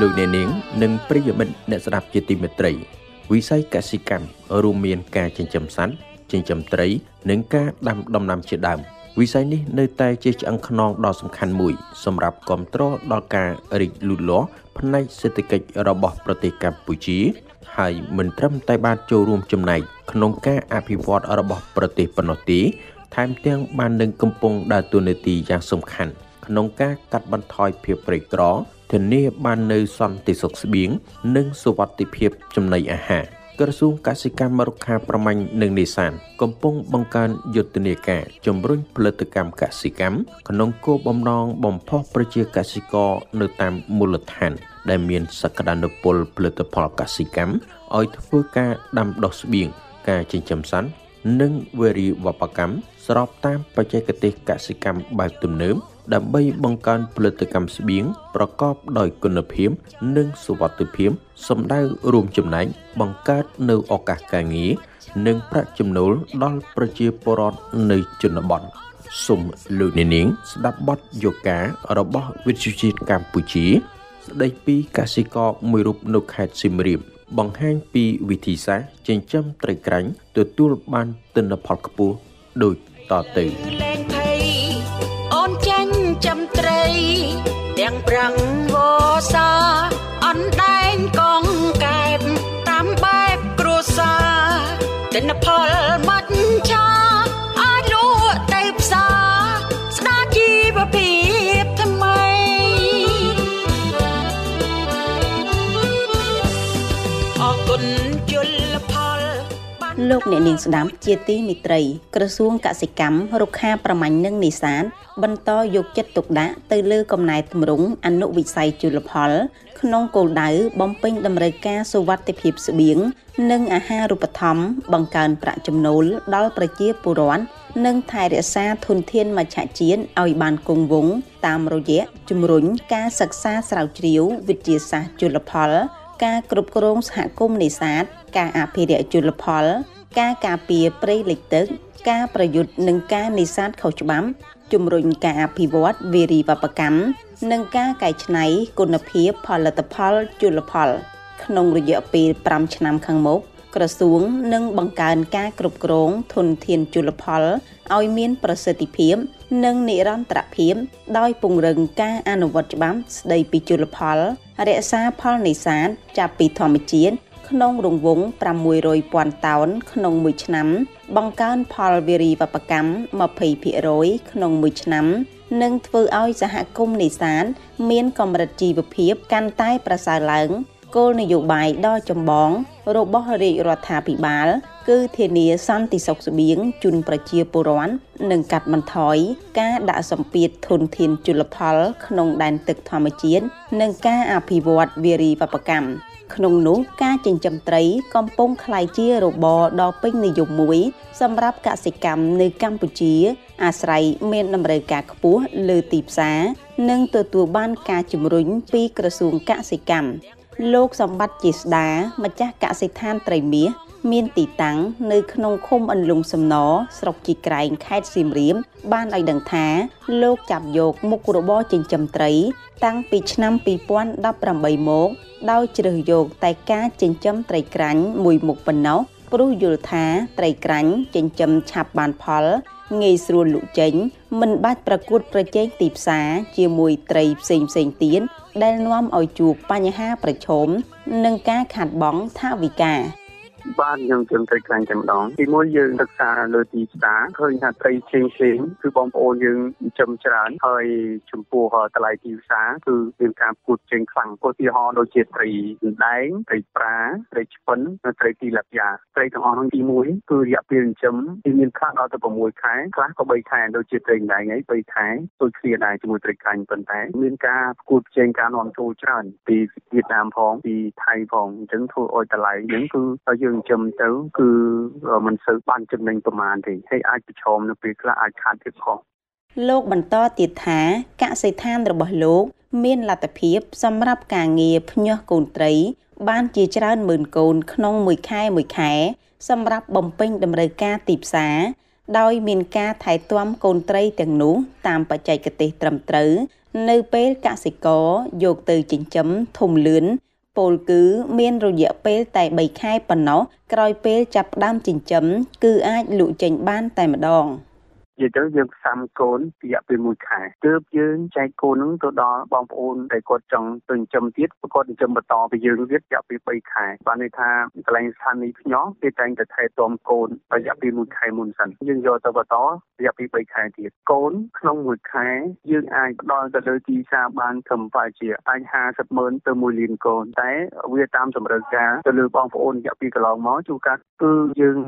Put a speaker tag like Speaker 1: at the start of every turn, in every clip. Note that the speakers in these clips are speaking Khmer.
Speaker 1: លោ
Speaker 2: កអ្នកនាងនិងប្រិយមិត្តអ្នកស្ដាប់ជាទីមេត្រី វិស័យកសិកម្មរួមមានការចិញ្ចឹមសត្វចិញ្ចឹមត្រី និងការដាំដំណាំជាដើមវិស័យនេះនៅតែជាឆ្អឹងខ្នងដ៏សំខាន់មួយ សម្រាប់គ្រប់គ្រងដល់ការរីកលូតលាស់ផ្នែកសេដ្ឋកិច្ចរបស់ប្រទេសកម្ពុជា ហើយមិនត្រឹមតែបានចូលរួមចំណែកក្នុងការអភិវឌ្ឍរបស់ប្រទេសប៉ុណ្ណោះទេថែមទាំងបាននឹងកំពុងដើរតួនាទីយ៉ាងសំខាន់ក្នុងការកាត់បន្ថយភាពក្រីក្រ ធានាបាននូវសន្តិសុខស្បៀងនិងសុវត្ថិភាពចំណីអាហារក្រសួងកសិកម្មរុក្ខាប្រមាញ់និងនេសាទកំពុងបង្កើនយុទ្ធនាការជំរុញផលិតកម្មកសិកម្មក្នុងគោលបំណងបំផុសប្រជាកសិករនៅតាមមូលដ្ឋាន ដែលមានសក្តានុពលផលិតផលកសិកម្មឲ្យធ្វើការដាំដុះស្បៀងការចិញ្ចឹមសត្វនិងវារីវប្បកម្មស្របតាមបច្ចេកទេសកសិកម្មបែបទំនើប ដើម្បីបង្កើនផលិតកម្មស្បៀងប្រកបដោយគុណភាព និងសុវត្ថិភាពសម្ដៅរួមចំណែកបង្កើតនូវឱកាសការងារនិងប្រាក់ចំណូលដល់ប្រជាពលរដ្ឋនៅជនបទសូមលោកអ្នកនាងស្ដាប់បទយោការរបស់វិទ្យុជាតិកម្ពុជា ស្ដីពីកសិករមួយរូបនៅខេត្តសៀមរាបបង្ហាញពីវិធីសាស្ត្រចិញ្ចឹមត្រីក្រាញ់ទទួលបានទិន្នផលខ្ពស់ដូចតទៅ
Speaker 1: រាំងវសាអនដែងកងកែបតាមបែបគ្រួសារទិន្នផល
Speaker 3: លោកអ្នកនាងស្ដាប់ជាទីមិត្តរីក្រសួងកសិកម្មរុក្ខាប្រមាញ់និងនេសាទបន្តយកចិត្តទុកដាក់ទៅលើកំណែទម្រង់អនុវិស័យជលផល ក្នុងគោលដៅបំពេញតម្រូវការសុវត្ថិភាពស្បៀងនិងអាហារូបត្ថម្ភបង្កើនប្រាក់ចំណូលដល់ប្រជាពលរដ្ឋនិងថែរក្សាធនធានមច្ឆជាតិឲ្យបានគង់វង្សតាមរយៈជំរុញការសិក្សាស្រាវជ្រាវវិទ្យាសាស្ត្រជលផលការគ្រប់គ្រងសហគមន៍នេសាទការអភិរក្សជលផល ការការពារព្រៃលិចទឹក ការប្រយុទ្ធនឹងការនេសាទខុសច្បាប់ជំរុញការអភិវឌ្ឍវារីវប្បកម្មនិងការកែច្នៃគុណភាពផលិតផលជលផល ក្នុងរយៈពេល5ឆ្នាំខាងមុខក្រសួងនឹងបង្កើនការគ្រប់គ្រងធនធានជលផលឲ្យមានប្រសិទ្ធភាព និងនិរន្តរភាព ដោយពង្រឹងការអនុវត្តច្បាប់ស្តីពីជលផល រក្សាផលនេសាទចាប់ពីធម្មជាតិ ក្នុងរង្វង់600,000តោនក្នុងមួយឆ្នាំ បង្កើនផលវារីវប្បកម្ម20%ក្នុងមួយឆ្នាំនិងធ្វើឲ្យសហគមន៍នេសាទមានកម្រិតជីវភាពកាន់តែប្រសើរឡើង គោលនយោបាយដ៏ចម្បងរបស់រាជរដ្ឋាភិបាល គឺធានាសន្តិសុខស្បៀងជូនប្រជាពលរដ្ឋនិងកាត់បន្ថយការដាក់សម្ពាធធនធានជលផលក្នុងដែនទឹកធម្មជាតិនិងការអភិវឌ្ឍវារីវប្បកម្មក្នុងនោះការចិញ្ចឹមត្រីកំពុងក្លាយជារបរដ៏ពេញនិយមមួយ សម្រាប់កសិកម្មនៅកម្ពុជា អាស្រ័យមានតម្រូវការខ្ពស់លើទីផ្សារ និងទទួលបានការជំរុញពីក្រសួងកសិកម្ម លោកសម្បត្តិជាស្ដាម្ចាស់កសិដ្ឋានត្រីមាសមានទីតាំងនៅក្នុងឃុំអន្លង់សំណស្រុកជីក្រែងខេត្តសៀមរាបបានឲ្យដឹងថាលោកចាប់យកមុខរបរចិញ្ចឹមត្រី តាំងពីឆ្នាំ2018មកដោយជ្រើសយកតែការចិញ្ចឹមត្រីក្រាញ់មួយមុខប៉ុណ្ណោះព្រោះយល់ថាត្រីក្រាញ់ចិញ្ចឹមឆាប់បានផល ងាយស្រួលលក់ចេញ មិនបាច់ប្រកួតប្រជែងទីផ្សារជាមួយត្រីផ្សេងផ្សេងទៀតដែលនាំឲ្យជួបបញ្ហាប្រឈមនិងការខាតបង់ថវិកា
Speaker 4: បានយើងជើងត្រីខ្លាញ់តែម្ដងទីមួយយើងសិក្សាលើទីផ្សារឃើញថាត្រីផ្សេងផ្សេងគឺបងប្អូនយើងចិញ្ចឹមច្រើនហើយចំពោះតម្លៃទីផ្សារគឺមានការប្រកួតប្រជែងខ្លាំងឧទាហរណ៍ដូចជាត្រីដែងត្រីប្រាត្រីឆ្ពិននិងត្រីទីឡាយ៉ាត្រីទាំងអស់នោះទីមួយគឺរយៈពេលចិញ្ចឹមទីមានខ្លះដល់ទៅ6ខែខ្លះក៏3ខែដូចជាត្រីដែងហើយ3ខែដូចគ្នាដែរជាមួយត្រីខ្លាញ់ប៉ុន្តែមានការប្រកួតប្រជែងការនាំចូលច្រើនពីវៀតណាមផងពីថៃផងអញ្ចឹងធ្វើឲ្យតម្លៃយើងគឺយើងចិញ្ចឹមទៅគឺមិនសូវបានចំណេញប្រមាណទេហើយអាចប្រឈមនៅពេលខ្លះអាចខាតទៀតផង
Speaker 3: លោកបន្តទៀតថាកសិដ្ឋានរបស់លោក មានលទ្ធភាព សម្រាប់ការងារភ្ញាស់កូនត្រី បានជាច្រើនម៉ឺនកូនក្នុងមួយខែមួយខែ សម្រាប់បំពេញតម្រូវការទីផ្សារដោយមានការថែទាំកូនត្រីទាំងនោះតាមបច្ចេកទេសត្រឹមត្រូវ នៅពេលកសិករយកទៅចិញ្ចឹមធំលឿន ពលគឺមានរយៈពេលតែ3ខែប៉ុណ្ណោះក្រោយពេលចាប់ផ្ដើមចិញ្ចឹមគឺអាចលក់ចេញបានតែម្ដង។
Speaker 4: និយាយទៅយើងផ្សំកូនរយៈពេល1ខែទើបយើងចែកកូនហ្នឹងទៅដល់បងប្អូនដែលគាត់ចង់ទៅចិញ្ចឹមទៀតគាត់ចិញ្ចឹមបន្តពីយើងទៀតរយៈពេល3ខែបានន័យថាកន្លែងស្ថានីយ៍ភ្ញោះគេតែងតែថែទាំកូនរយៈពេល1ខែមុនសិនយើងយកទៅបន្តរយៈពេល3ខែទៀតកូនក្នុង1ខែយើងអាចផ្ដល់ទៅលើទីផ្សារបានត្រឹមប្រហែលជាអាច50ម៉ឺនទៅ1លានកូនតែវាតាមតម្រូវការទៅលើបងប្អូនរយៈពេលកន្លងមកជួនកាលគឺយើង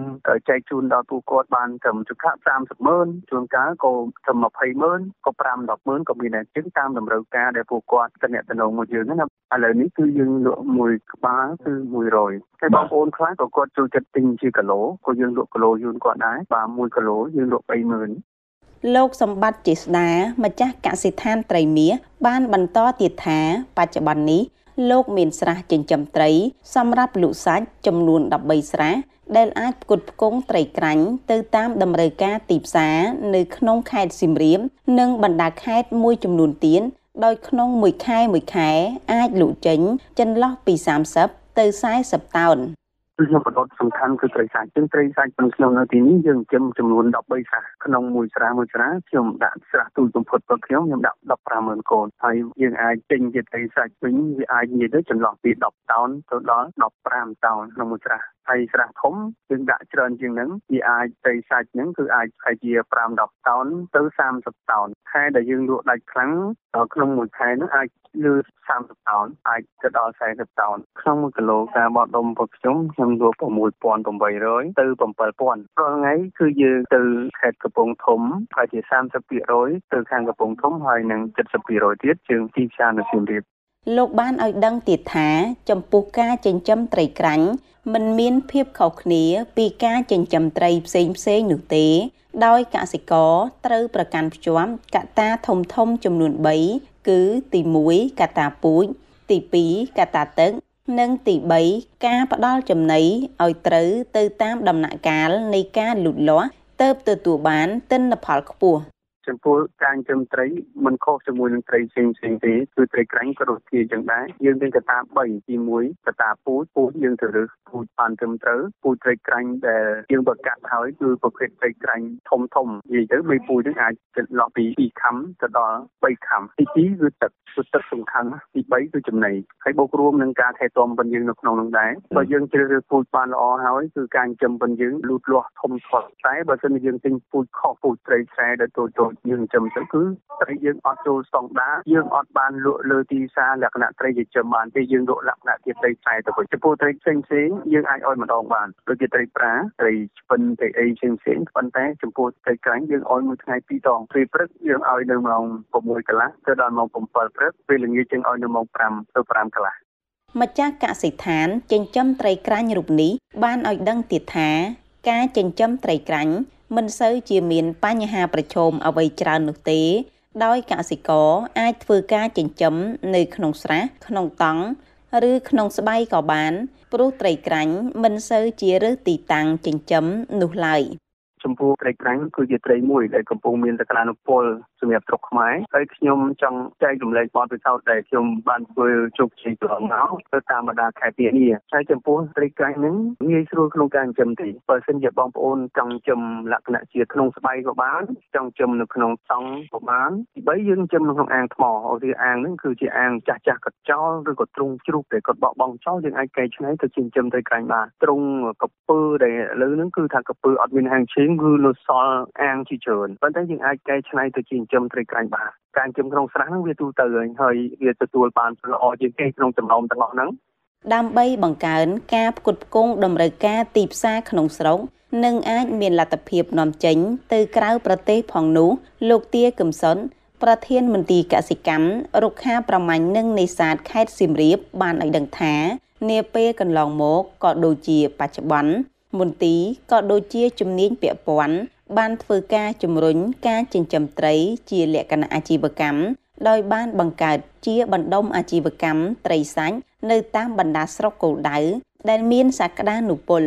Speaker 4: ចែកជូនដល់ពួកគាត់បានត្រឹមចង្កាក់30ម៉ឺនជួនកាលក៏ត្រឹម20ម៉ឺនក៏5 10ម៉ឺនក៏មានដែរជាងតាមតម្រូវការដែលពួកគាត់តំណងមកយើងណាឥឡូវនេះគឺយើងលក់មួយក្បាលគឺ100តែបងប្អូនខ្លះក៏គាត់ចូលចិត្តទិញជាគីឡូក៏យើងលក់គីឡូយូនគាត់ដែរបាទ1គីឡូយើងលក់30000
Speaker 3: លោកសម្បត្តិជាស្ដាម្ចាស់កសិដ្ឋានត្រីមាសបានបន្តទៀតថាបច្ចុប្បន្ននេះលោកមានស្រះចិញ្ចឹមត្រី សម្រាប់លក់សាច់ចំនួន13ស្រះ ដែលអាចផ្គត់ផ្គង់ត្រីក្រាញ់ទៅតាមតម្រូវការទីផ្សារនៅក្នុងខេត្តសៀមរាប និងបណ្ដាខេត្តមួយចំនួនទៀតដោយក្នុងមួយខែមួយខែអាចលក់ចេញចន្លោះពី30ទៅ40តោន
Speaker 4: គឺខ្ញុំបដិបសំខាន់គឺត្រីសាច់ជាងត្រីសាច់ក្នុងខ្ញុំនៅទីនេះយើងចិញ្ចឹមចំនួន13ស្រះក្នុងមួយស្រះមួយស្រះខ្ញុំដាក់ស្រះទូចបំផុតរបស់ខ្ញុំខ្ញុំដាក់150,000កូនហើយយើងអាចទិញជាត្រីសាច់វិញវាអាចនិយាយទៅចន្លោះពី10តោនទៅដល់15តោនក្នុងមួយស្រះហើយស្រះធំយើងដាក់ច្រើនជាងហ្នឹងវាអាចត្រីសាច់ហ្នឹងគឺអាចប្រហែលជា5 10តោនទៅ30តោនខែដែលយើងលក់ដាច់ខ្លាំងក្នុងមួយខែហ្នឹងអាចលើ30តោនអាចទៅដល់40តោនក្នុង1គីឡូការបោះដុំរបស់ខ្ញុំខ្ញុំលក់6800ទៅ7000រាល់ថ្ងៃគឺយើងទៅខេត្តកំពង់ធំប្រហែលជា30%ទៅខាងកំពង់ធំហើយនឹង70%ទៀតជាងទីផ្សារនៅសៀមរាប
Speaker 3: លោកបានឲ្យដឹងទៀតថាចំពោះការចិញ្ចឹមត្រីក្រាញ់មិនមានភាពខុសគ្នាពីការចិញ្ចឹមត្រីផ្សេងផ្សេងនោះទេ ដោយកសិករត្រូវប្រកាន់ភ្ជាប់កត្តាធំធំចំនួន3គឺទី1កត្តាពូជទី2កត្តាទឹក និងទី3ការផ្ដល់ចំណីឲ្យត្រូវទៅតាមដំណាក់កាលនៃការលូតលាស់ទៅទទួលបានទិន្នផលខ្ពស់
Speaker 4: ចំពោះការចិញ្ចឹមត្រីមិនខុសជាមួយនឹងត្រីផ្សេងផ្សេងទេគឺត្រីក្រាញ់ក៏ដូចជាចឹងដែរយើងមានកត្តា3ទី1កត្តាពូជពូជយើងទៅរើសពូជបានត្រឹមត្រូវពូជត្រីក្រាញ់ដែលយើងបកាត់ហើយគឺប្រភេទត្រីក្រាញ់ធំធំនិយាយទៅមេពូជហ្នឹងអាចចន្លោះពី2ខាំទៅដល់3ខាំទី2គឺទឹកគឺទឹកសំខាន់ទី3គឺចំណីហើយបូករួមនឹងការថែទាំប៉ុនយើងនៅក្នុងនោះដែរបើយើងជ្រើសរើសពូជបានល្អហើយគឺការចិញ្ចឹមប៉ុនយើងលូតលាស់ធំធាត់តែបើសិនជាយើងទិញពូជខុសពូជត្រីខ្សែដែលតូចៗយើងចិញ្ចឹមទៅគឺត្រីយើងអត់ចូលស្តង់ដារយើងអត់បានលក់លើទីផ្សារលក្ខណៈត្រីចិញ្ចឹមបានទេយើងលក់លក្ខណៈជាត្រីខ្សែទៅវិញចំពោះត្រីផ្សេងផ្សេងយើងអាចឲ្យម្ដងបានដូចជាត្រីប្រាត្រីឆ្ពិនត្រីអីផ្សេងផ្សេងប៉ុន្តែចំពោះត្រីក្រាញ់យើងឲ្យមួយថ្ងៃពីរដងពេលព្រឹកយើងឲ្យនៅម៉ោង6កន្លះទៅដល់ម៉ោង7ព្រឹកពេលល្ងាចយើងឲ្យនៅម៉ោង5ទៅ5កន្លះ
Speaker 3: ម្ចាស់កសិដ្ឋានចិញ្ចឹមត្រីក្រាញ់រូបនេះបានឲ្យដឹងទៀតថាការចិញ្ចឹមត្រីក្រាញ់ មិនសូវជាមានបញ្ហាប្រឈមអ្វីច្រើននោះទេ ដោយកសិករអាចធ្វើការចិញ្ចឹមនៅក្នុងស្រះក្នុងតង់ឬក្នុងស្បៃក៏បាន ព្រោះត្រីក្រាញ់មិនសូវជារើសទីតាំងចិញ្ចឹមនោះឡើយ
Speaker 4: ចំពោះត្រីក្រាញ់គឺជាត្រីមួយដែលកំពុងមានសក្តានុពលសម្រាប់ស្រុកខ្មែរហើយខ្ញុំចង់ចែករំលែកបទពិសោធន៍ដែលខ្ញុំបានធ្វើជោគជ័យកន្លងមកទៅតាមបណ្ដាខេត្តនានាហើយចំពោះត្រីក្រាញ់ហ្នឹងងាយស្រួលក្នុងការចិញ្ចឹមទេបើសិនជាបងប្អូនចង់ចិញ្ចឹមលក្ខណៈជាក្នុងស្បៃក៏បានចង់ចិញ្ចឹមនៅក្នុងសង់ក៏បានទី3យើងចិញ្ចឹមនៅក្នុងអាងថ្មអូទីអាងហ្នឹងគឺជាអាងចាស់ចាស់កញ្ចោលឬក៏ទ្រុងជ្រូកដែលគាត់បោះបង់ចោលយើងអាចកែច្នៃទៅចិញ្ចឹមត្រីក្រាញ់បានទ្រុងកពើដែលឥឡូវហ្នឹងគឺថាកពើអត់មានហាងឈេងគឺនៅសល់អាងជាច្រើនប៉ុន្តែយើងអាចកែច្នៃទៅជាចិញ្ចឹមត្រីក្រាញ់បានការចិញ្ចឹមក្នុងស្រះហ្នឹងវាទូទៅហើយហើយវាទទួលបានល្អជាងគេក្នុងចំណោមទាំងអស់ហ្នឹង
Speaker 3: ដើម្បីបង្កើនការផ្គត់ផ្គង់តម្រូវការទីផ្សារក្នុងស្រុកនិងអាចមានលទ្ធភាពនាំចេញទៅក្រៅប្រទេសផងនោះលោកទាកឹមសុនប្រធានមន្ទីរកសិកម្មរុក្ខាប្រមាញ់និងនេសាទខេត្តសៀមរាបបានឲ្យដឹងថា នាពេលកន្លងមកក៏ដូចជាបច្ចុប្បន្ន មន្ទីរក៏ដូចជាជំនាញពាក់ព័ន្ធបានធ្វើការជំរុញការចិញ្ចឹមត្រីជាលក្ខណៈអាជីវកម្មដោយបានបង្កើតជាបណ្ដុំអាជីវកម្មត្រីសាច់នៅតាមបណ្ដាស្រុកគោលដៅដែលមានសក្តានុពល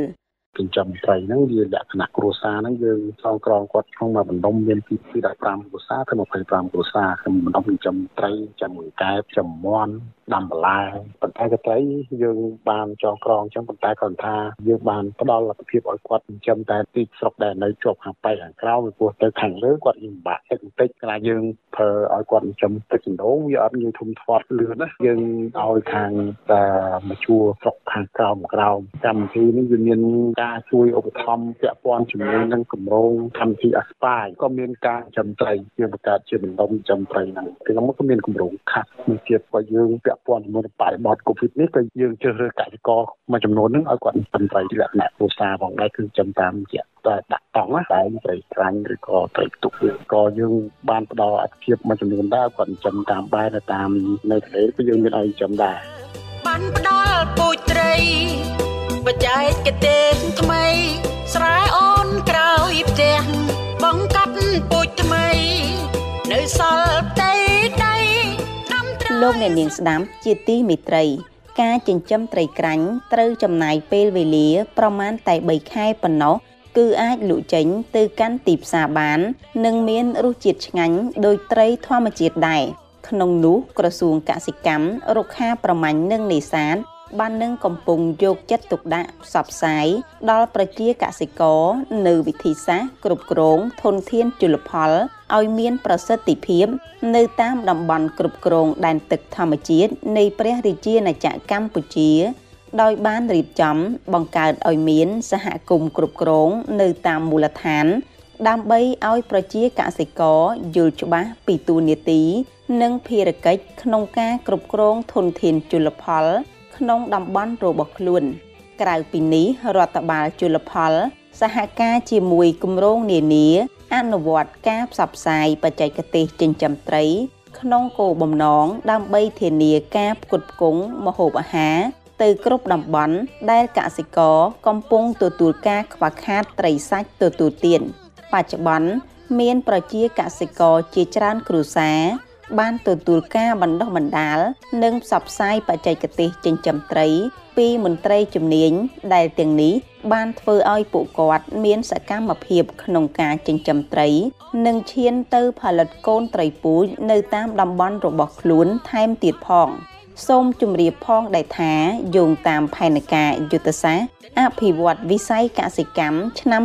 Speaker 5: ចិញ្ចឹមត្រីហ្នឹងវាលក្ខណៈគ្រួសារហ្នឹងយើងសងក្រងគាត់ក្នុងមួយបណ្ដុំមានពី15គ្រួសារទៅ25គ្រួសារក្នុងបណ្ដុំចិញ្ចឹមត្រីចាំកែបចាំមន់ដាំបន្លែប៉ុន្តែក៏ត្រីយើងបានចងក្រងអញ្ចឹងប៉ុន្តែគាត់ថាយើងបានផ្ដល់លទ្ធភាពឲ្យគាត់ចិញ្ចឹមតែទីស្រុកដែលនៅជាប់ខាងប៉ែខាងក្រៅពីព្រោះទៅខាងលើគាត់យើងពិបាកទឹកបន្តិចខ្លាចយើងធ្វើឲ្យគាត់ចិញ្ចឹមទឹកចណ្ដូងវាអត់ងាយធំធាត់លឿនណាយើងឲ្យខាងតែមកជួស្រុកខាងក្រៅមកក្រៅកម្មវិធីនេះវាមានការជួយឧបត្ថម្ភពាក់ព័ន្ធជាមួយនឹងគម្រោងកម្មវិធីអាស្ប៉ាយក៏មានការចំត្រីជាបង្កើតជាបណ្ដុំចំត្រីហ្នឹងក្នុងមកក៏មានគម្រោងខាត់មួយទៀតក៏យើងពាក់ព័ន្ធជាមួយនឹងបរិបទកូវីដនេះក៏យើងជ្រើសរើសកសិករមួយចំនួនហ្នឹងឲ្យគាត់ចំត្រីលក្ខណៈគ្រួសារផងដែរគឺចំតាមជាតែដាក់តង់តែត្រីក្រាញ់ឬក៏ត្រីផ្ទុកក៏យើងបានផ្ដល់អត្ថភាពមួយចំនួនដែរគាត់ចំតាមបែរទៅតាមនៅទន្លេក៏យើងមានឲ្យចំដែរ
Speaker 1: បានផ្ដល់ពូជត្រី បច្ចេកទេសថ្មី ស្រែអូនក្រោយផ្ទះបង្កាត់ពូជថ្មី នៅសល់ផ្ទៃដី
Speaker 3: ដាំត្រូវលោកអ្នកនាងស្ដាប់ជាទីមេត្រី ការចិញ្ចឹមត្រីក្រាញ់ត្រូវចំណាយពេលវេលា ប្រមាណតែ3ខែប៉ុណ្ណោះគឺអាចលក់ចេញទៅកាន់ទីផ្សារបាន និងមានរសជាតិឆ្ងាញ់ដោយត្រីធម្មជាតិដែរក្នុងនោះក្រសួងកសិកម្មរុក្ខាប្រមាញ់និងនេសាទ បាននឹងកំពុងយកចិត្តទុកដាក់ផ្សព្វផ្សាយដល់ប្រជាកសិករនៅវិធីសាស្ត្រគ្រប់គ្រងធនធានជលផលឲ្យមានប្រសិទ្ធភាពនៅតាមតំបន់គ្រប់គ្រងដែនទឹកធម្មជាតិនៃព្រះរាជាណាចក្រកម្ពុជា ដោយបានរៀបចំបង្កើតឲ្យមានសហគមន៍គ្រប់គ្រងនៅតាមមូលដ្ឋានដើម្បីឲ្យប្រជាកសិករយល់ច្បាស់ពីទូនាទី និងភារកិច្ចក្នុងការគ្រប់គ្រងធនធានជលផល ក្នុងតំបន់របស់ខ្លួន ក្រៅពីនេះរដ្ឋបាលជលផល សហការជាមួយគម្រោងនានា អនុវត្តការផ្សព្វផ្សាយបច្ចេកទេសចិញ្ចឹមត្រី ក្នុងគោលបំណងដើម្បីធានាការផ្គត់ផ្គង់ម្ហូបអាហារទៅគ្រប់តំបន់ដែលកសិករកំពុងទទួលការខ្វះខាតត្រីសាច់ទទួលទានបច្ចុប្បន្នមានប្រជាកសិករជាច្រើនគ្រួសារ បានទទួលការបណ្ដុះបណ្ដាល និងផ្សព្វផ្សាយបច្ចេកទេសចិញ្ចឹមត្រី ពីមន្ត្រីជំនាញដែលទាំងនេះបានធ្វើឲ្យពួកគាត់មានសកម្មភាពក្នុងការចិញ្ចឹមត្រី និងឈានទៅផលិតកូនត្រីពូជនៅតាមតំបន់របស់ខ្លួនថែមទៀតផងសូមជម្រាបផងដែរថាយោងតាមផែនការយុទ្ធសាស្ត្រអភិវឌ្ឍវិស័យកសិកម្មឆ្នាំ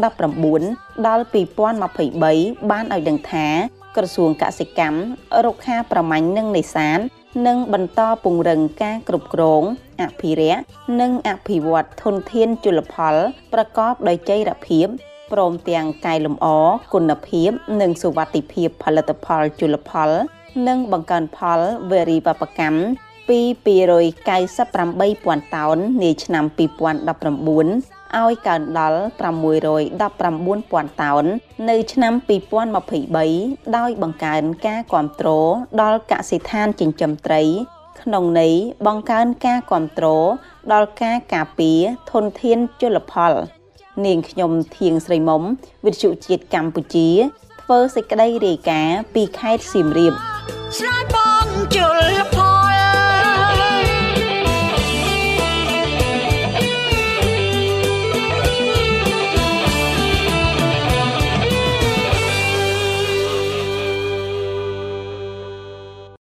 Speaker 3: 2019ដល់2023បានឲ្យដឹងថា ក្រសួងកសិកម្មរុក្ខាប្រមាញ់និងនេសាទនឹងបន្តពង្រឹងការគ្រប់គ្រង អភិរក្សនិងអភិវឌ្ឍធនធានជលផល ប្រកបដោយចីរភាពព្រមទាំងកែលម្អគុណភាព និងសុវត្ថិភាពផលិតផលជលផល និងបង្កើនផលវេរីវប្បកម្មពី298,000តោននាឆ្នាំ2019 ឲ្យកើនដល់619,000តោននៅឆ្នាំ2023ដោយបង្កើនការគ្រប់គ្រងដល់កសិដ្ឋានចិញ្ចឹមត្រី ក្នុងន័យបង្កើនការគ្រប់គ្រងដល់ការការពារធនធានជលផល នាងខ្ញុំធៀងស្រីមុំវិទ្យុជាតិកម្ពុជា ធ្វើសេចក្តីរាយការណ៍ពីខេត្តសៀមរាប
Speaker 1: ឆ្លើយបងជលផល